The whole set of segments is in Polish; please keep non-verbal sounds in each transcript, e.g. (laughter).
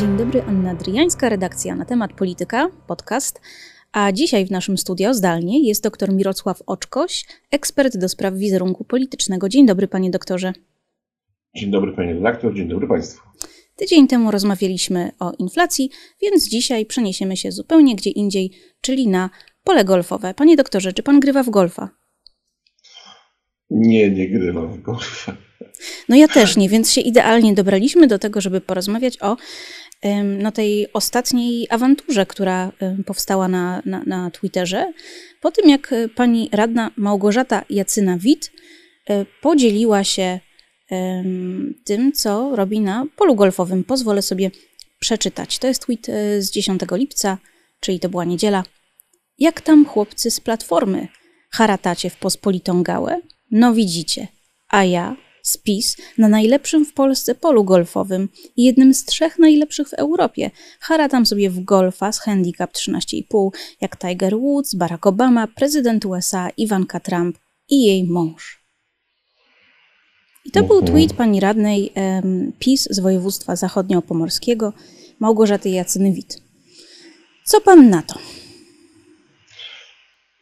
Dzień dobry, Anna Dryjańska, redakcja na temat polityka, podcast. A dzisiaj w naszym studio zdalnie jest dr Mirosław Oczkoś, ekspert do spraw wizerunku politycznego. Dzień dobry, panie doktorze. Dzień dobry, panie redaktor, dzień dobry państwu. Tydzień temu rozmawialiśmy o inflacji, więc dzisiaj przeniesiemy się zupełnie gdzie indziej, czyli na pole golfowe. Panie doktorze, czy pan grywa w golfa? Nie, nie grywam w golfa. No ja też nie, więc się idealnie dobraliśmy do tego, żeby porozmawiać o no, tej ostatniej awanturze, która powstała na, na, na Twitterze, po tym jak e, pani radna Małgorzata Jacyna-Wit e, podzieliła się tym, co robi na polu golfowym. Pozwolę sobie przeczytać. To jest tweet e, z 10 lipca, czyli to była niedziela. Jak tam chłopcy z platformy? Haratacie w pospolitą gałę? No widzicie. A ja, spis na najlepszym w Polsce polu golfowym i jednym z trzech najlepszych w Europie. Haratam sobie w golfa z handicap 13,5, jak Tiger Woods, Barack Obama, prezydent USA, Ivanka Trump i jej mąż. I to był tweet pani radnej um, PiS z województwa zachodniopomorskiego, Małgorzaty Jacyny-Wit. Co pan na to?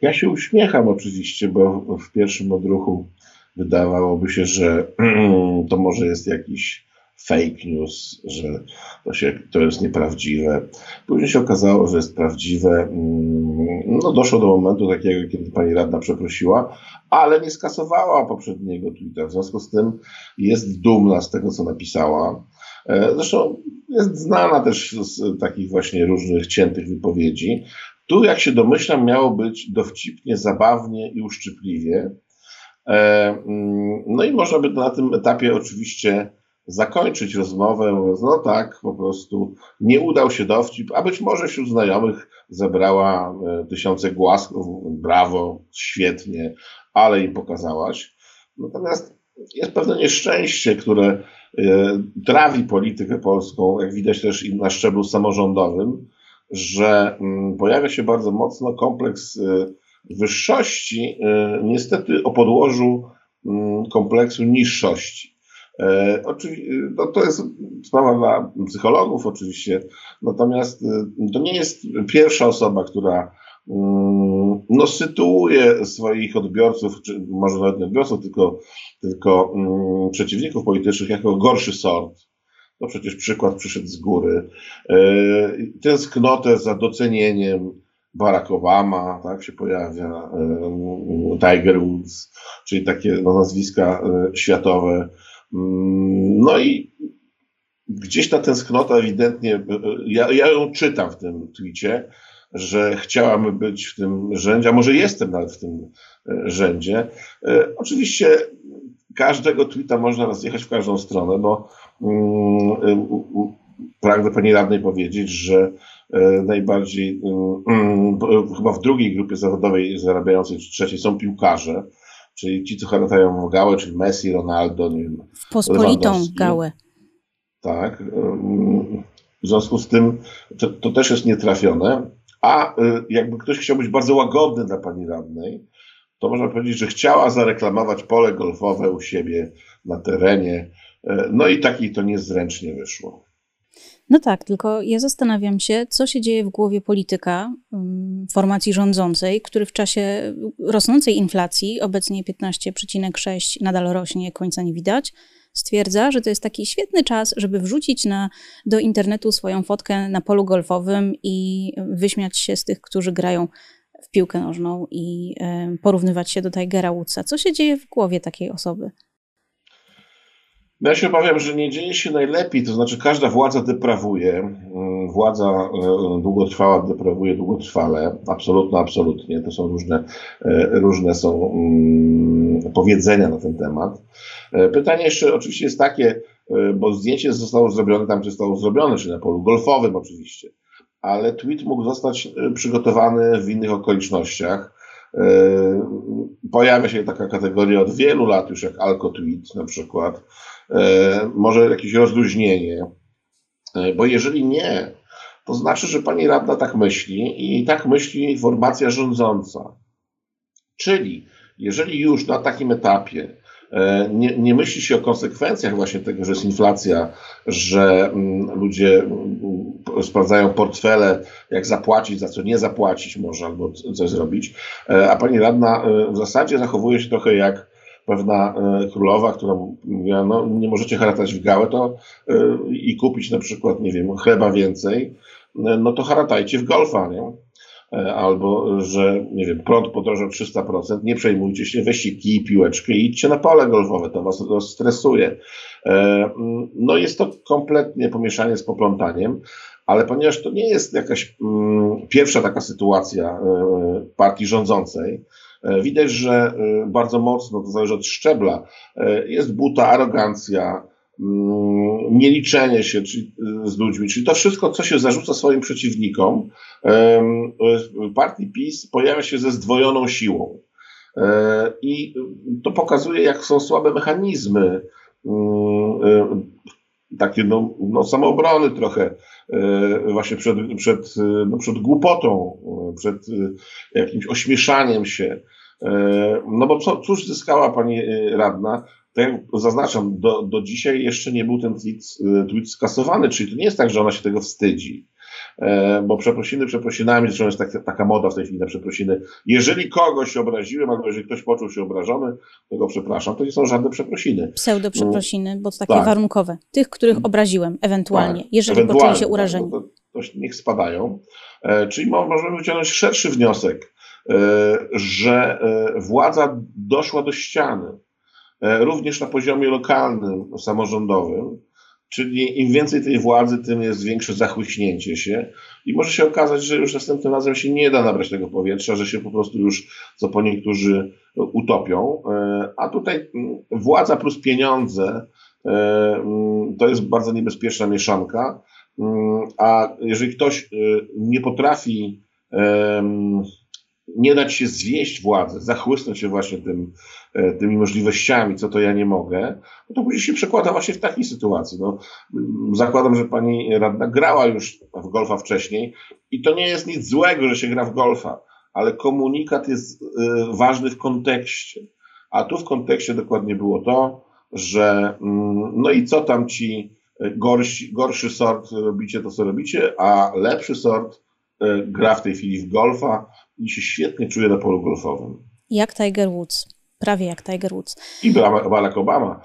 Ja się uśmiecham oczywiście, bo w pierwszym odruchu wydawałoby się, że (clears throat) to może jest jakiś fake news, że to, się, to jest nieprawdziwe. Później się okazało, że jest prawdziwe. Mm, no, doszło do momentu takiego, kiedy pani radna przeprosiła, ale nie skasowała poprzedniego tweeta. W związku z tym jest dumna z tego, co napisała. E, zresztą jest znana też z takich właśnie różnych ciętych wypowiedzi. Tu, jak się domyślam, miało być dowcipnie, zabawnie i uszczypliwie. E, mm, no i można by na tym etapie oczywiście zakończyć rozmowę, no tak, po prostu nie udał się dowcip, a być może wśród znajomych zebrała e, tysiące głasków, brawo, świetnie, ale im pokazałaś. Natomiast jest pewne nieszczęście, które e, trawi politykę polską, jak widać też i na szczeblu samorządowym, że mm, pojawia się bardzo mocno kompleks wyższości, niestety o podłożu mm, kompleksu niższości. E, oczywiście, no to jest sprawa dla psychologów oczywiście, natomiast e, to nie jest pierwsza osoba, która mm, no, sytuuje swoich odbiorców, czy może nawet nie odbiorców, tylko, tylko um, przeciwników politycznych jako gorszy sort. To przecież przykład przyszedł z góry. E, tęsknotę za docenieniem Barack Obama, tak się pojawia, Tiger Woods, czyli takie no, nazwiska światowe Mm, no i gdzieś ta tęsknota ewidentnie, ja, ja ją czytam w tym twicie, że chciałam być w tym rzędzie, a może jestem nawet w tym e, rzędzie. E, oczywiście każdego tweeta można rozjechać w każdą stronę, bo mm, e, pragnę pani radnej powiedzieć, że najbardziej (clears throat) mm, chyba w drugiej grupie zawodowej zarabiającej, czy trzeciej są piłkarze, czyli ci, co haratają w gałę, czyli Messi, Ronaldo, nie wiem. W pospolitą gałę. Tak. W związku z tym to, to, też jest nietrafione. A jakby ktoś chciał być bardzo łagodny dla pani radnej, to można powiedzieć, że chciała zareklamować pole golfowe u siebie na terenie. No i takiej to niezręcznie wyszło. No tak, tylko ja zastanawiam się, co się dzieje w głowie polityka um, formacji rządzącej, który w czasie rosnącej inflacji, obecnie 15,6 nadal rośnie, końca nie widać, stwierdza, że to jest taki świetny czas, żeby wrzucić na, do internetu swoją fotkę na polu golfowym i wyśmiać się z tych, którzy grają w piłkę nożną i y, porównywać się do Tigera Woodsa. Co się dzieje w głowie takiej osoby? No ja się obawiam, że nie dzieje się najlepiej, to znaczy każda władza deprawuje, mm, władza e, długotrwała deprawuje długotrwale, absolutnie, absolutnie, to są różne, e, różne są mm, powiedzenia na ten temat. E, pytanie jeszcze oczywiście jest takie, bo zdjęcie zostało zrobione tam, gdzie zostało zrobione, czyli na polu golfowym oczywiście, ale tweet mógł zostać przygotowany w innych okolicznościach. Pojawia się taka kategoria od wielu lat już jak alko-tweet na przykład, E, może jakieś rozluźnienie. E, bo jeżeli nie, to znaczy, że pani radna tak myśli i tak myśli formacja rządząca. Czyli jeżeli już na takim etapie E, nie, nie myśli się o konsekwencjach właśnie tego, że jest inflacja, że mm, ludzie mm, sprawdzają portfele, jak zapłacić, za co nie zapłacić może, albo coś zrobić. E, a pani radna e, w zasadzie zachowuje się trochę jak pewna królowa, która mówiła, no nie możecie haratać w gałę to i kupić na przykład, nie wiem, chleba więcej, no to haratajcie w golfa, nie? E, albo że, nie wiem, prąd podrożał 300%, nie przejmujcie się, weźcie kij, piłeczkę i idźcie na pole golfowe, to was rozstresuje. E, no jest to kompletnie pomieszanie z poplątaniem, ale ponieważ to nie jest jakaś mm, pierwsza taka sytuacja e, partii rządzącej, widać, że bardzo mocno, to zależy od szczebla, jest buta, arogancja, Mm, nieliczenie się z ludźmi, czyli to wszystko, co się zarzuca swoim przeciwnikom, partii PiS pojawia się ze zdwojoną siłą. E, I to pokazuje, jak są słabe mechanizmy mm, takie no, no, samoobrony trochę, e, właśnie przed, przed, no, przed głupotą, przed jakimś ośmieszaniem się. E, no bo co, cóż zyskała pani radna? tak jak zaznaczam, do, do dzisiaj jeszcze nie był ten tweet, tweet skasowany, czyli to nie jest tak, że ona się tego wstydzi. E, bo przeprosiny przeprosinami, zresztą jest tak, taka moda w tej chwili na przeprosiny. Jeżeli kogoś obraziłem, albo jeżeli ktoś poczuł się obrażony, to go przepraszam, to nie są żadne przeprosiny. Pseudo przeprosiny, bo to takie tak. warunkowe. Tych, których obraziłem, ewentualnie, tak. jeżeli ewentualnie, poczuli się urażeni. No to, to, niech spadają. E, czyli możemy wyciągnąć szerszy wniosek, e, że władza doszła do ściany również na poziomie lokalnym, samorządowym. Czyli im więcej tej władzy, tym jest większe zachłyśnięcie się i może się okazać, że już następnym razem się nie da nabrać tego powietrza, że się po prostu już, co po niektórzy, utopią. E, a tutaj mm, władza plus pieniądze e, mm, to jest bardzo niebezpieczna mieszanka. Mm, a jeżeli ktoś nie potrafi nie dać się zwieść władzy, zachłysnąć się właśnie tym, e, tymi możliwościami, co to ja nie mogę, no to później się przekłada właśnie w takiej sytuacji. No, zakładam, że pani radna grała już w golfa wcześniej i to nie jest nic złego, że się gra w golfa, ale komunikat jest y, ważny w kontekście. A tu w kontekście dokładnie było to, że mm, no i co tam ci gorsi, gorszy sort robicie to, co robicie, a lepszy sort gra w tej chwili w golfa, i się świetnie czuje na polu golfowym. Jak Tiger Woods. Prawie jak Tiger Woods. I Barack Obama.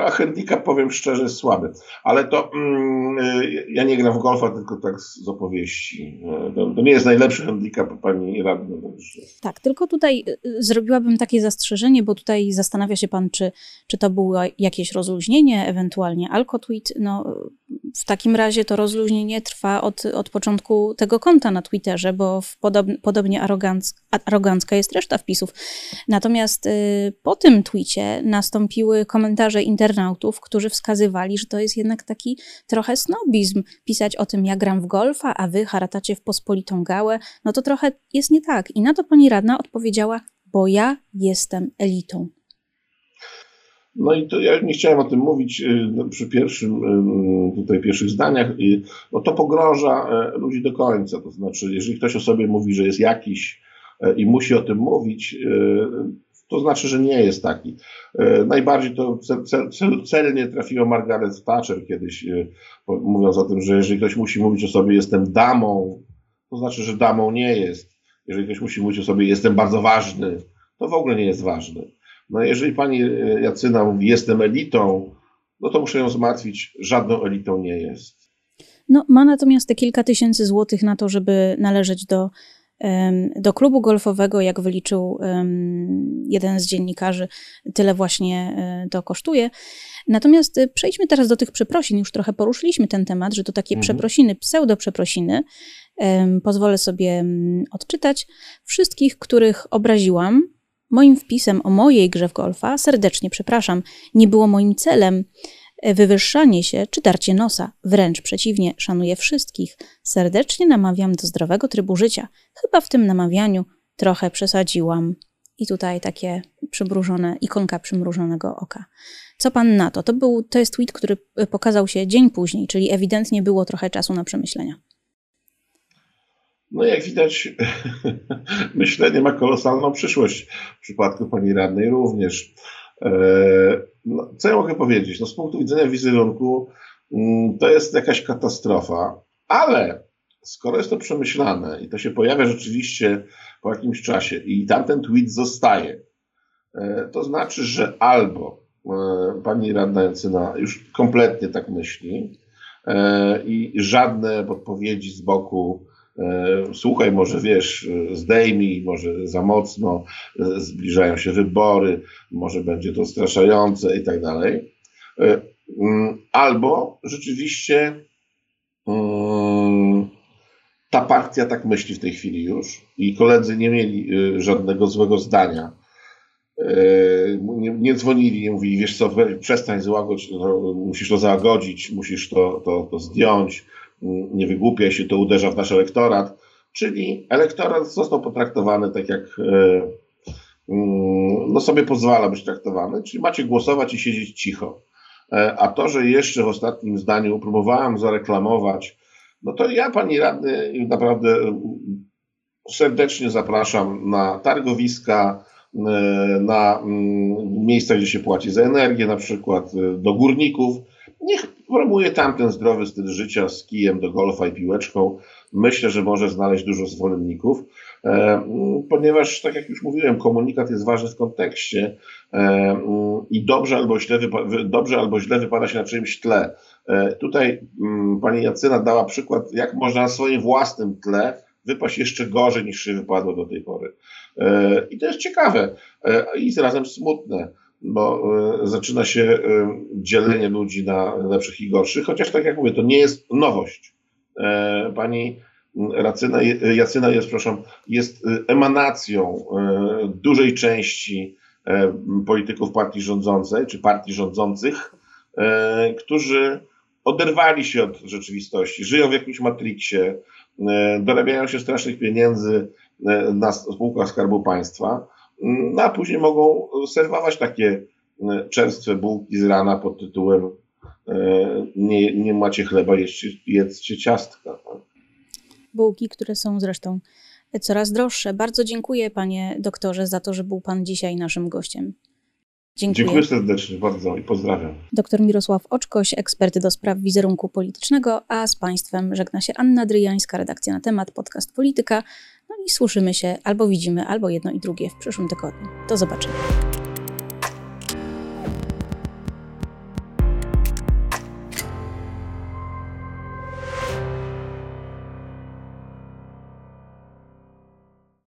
A handicap, powiem szczerze, jest słaby. Ale to mm, e, ja nie gram w golfa, tylko tak z opowieści. E, to, to nie jest najlepszy handicap pani radny. Tak, tylko tutaj zrobiłabym takie zastrzeżenie, bo tutaj zastanawia się pan, czy, czy to było jakieś rozluźnienie, ewentualnie alkotweet. No, w takim razie to rozluźnienie trwa od, od początku tego konta na Twitterze, bo podob, podobnie aroganc, arogancka jest reszta wpisów. Natomiast y, po tym tweetie nastąpiły komentarze internautów, którzy wskazywali, że to jest jednak taki trochę snobizm. Pisać o tym, ja gram w golfa, a wy haratacie w pospolitą gałę, no to trochę jest nie tak. I na to pani radna odpowiedziała, bo ja jestem elitą. No i to ja nie chciałem o tym mówić y, no, przy pierwszym, y, tutaj pierwszych zdaniach, bo to pogrąża e, ludzi do końca. To znaczy, jeżeli ktoś o sobie mówi, że jest jakiś e, i musi o tym mówić, y, to znaczy, że nie jest taki. E, najbardziej to cel, cel, celnie trafiło Margaret Thatcher kiedyś, mówiąc o tym, że jeżeli ktoś musi mówić o sobie, jestem damą, to znaczy, że damą nie jest. Jeżeli ktoś musi mówić o sobie, jestem bardzo ważny, to w ogóle nie jest ważny. No jeżeli pani e, Jacyna mówi, jestem elitą, no to muszę ją zmartwić, żadną elitą nie jest. No, ma natomiast te kilka tysięcy złotych na to, żeby należeć do, do klubu golfowego, jak wyliczył jeden z dziennikarzy, tyle właśnie e, to kosztuje. Natomiast e, przejdźmy teraz do tych przeprosin. Już trochę poruszyliśmy ten temat, że to takie mhm. przeprosiny, pseudo-przeprosiny. Pozwolę sobie odczytać. Wszystkich, których obraziłam, Moim wpisem o mojej grze w golfa serdecznie przepraszam. Nie było moim celem wywyższanie się czy darcie nosa. Wręcz przeciwnie, szanuję wszystkich. Serdecznie namawiam do zdrowego trybu życia. Chyba w tym namawianiu trochę przesadziłam. I tutaj takie przymrużone, ikonka przymrużonego oka. Co pan na to? To, był, to jest tweet, który e, pokazał się dzień później, czyli ewidentnie było trochę czasu na przemyślenia. No jak widać, (laughs) myślenie ma kolosalną przyszłość. W przypadku pani radnej również. No, co ja mogę powiedzieć? No, z punktu widzenia wizerunku mm, to jest jakaś katastrofa, ale skoro jest to przemyślane i to się pojawia rzeczywiście po jakimś czasie i tamten tweet zostaje, to znaczy, że albo pani radna Jancyna już kompletnie tak myśli i żadne podpowiedzi z boku E, słuchaj, może wiesz, zdejmij, może za mocno, e, zbliżają się wybory, może będzie to straszające i tak dalej. E, mm, albo rzeczywiście mm, ta partia tak myśli w tej chwili już i koledzy nie mieli żadnego złego zdania. Nie, nie dzwonili, nie mówili, wiesz co, przestań złagodzić, no, musisz to zagodzić, musisz to, to, to zdjąć nie wygłupia się, to uderza w nasz elektorat, czyli elektorat został potraktowany tak jak e, mm, no sobie pozwala być traktowany, czyli macie głosować i siedzieć cicho. E, a to, że jeszcze w ostatnim zdaniu próbowałem zareklamować, no to ja, pani radny, naprawdę serdecznie zapraszam na targowiska, e, na mm, miejsca, gdzie się płaci za energię, na przykład do górników. Niech promuje tamten zdrowy styl życia z kijem do golfa i piłeczką. Myślę, że może znaleźć dużo zwolenników, e, ponieważ, tak jak już mówiłem, komunikat jest ważny w kontekście e, i dobrze albo źle, dobrze albo źle wypada się na czyimś tle. E, tutaj pani Jacyna dała przykład, jak można na swoim własnym tle wypaść jeszcze gorzej niż się wypadło do tej pory. I to jest ciekawe i zarazem smutne bo e, zaczyna się e, dzielenie ludzi na lepszych i gorszych, chociaż tak jak mówię, to nie jest nowość. E, pani Racyna, Jacyna jest, przepraszam, jest emanacją dużej części polityków partii rządzącej, czy partii rządzących, którzy oderwali się od rzeczywistości, żyją w jakimś matriksie, dorabiają się strasznych pieniędzy na spółkach Skarbu Państwa a później mogą serwować takie e, czerstwe bułki z rana pod tytułem e, nie, nie macie chleba, jedzcie, jedzcie ciastka. Tak? Bułki, które są zresztą coraz droższe. Bardzo dziękuję panie doktorze za to, że był pan dzisiaj naszym gościem. Dziękuję. Dziękuję serdecznie bardzo i pozdrawiam. Doktor Mirosław Oczkoś, ekspert do spraw wizerunku politycznego, a z Państwem żegna się Anna Dryjańska, redakcja na temat, podcast Polityka. I słyszymy się albo widzimy, albo jedno i drugie w przyszłym tygodniu. Do zobaczenia.